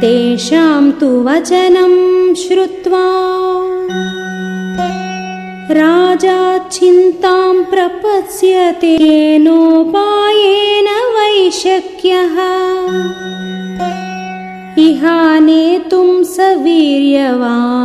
तेषाम् तु वचनम् श्रुत्वा राजा चिन्ताम् प्रपत्स्यतेनोपायेन वैशक्यः। इहा सवीर्यवान्।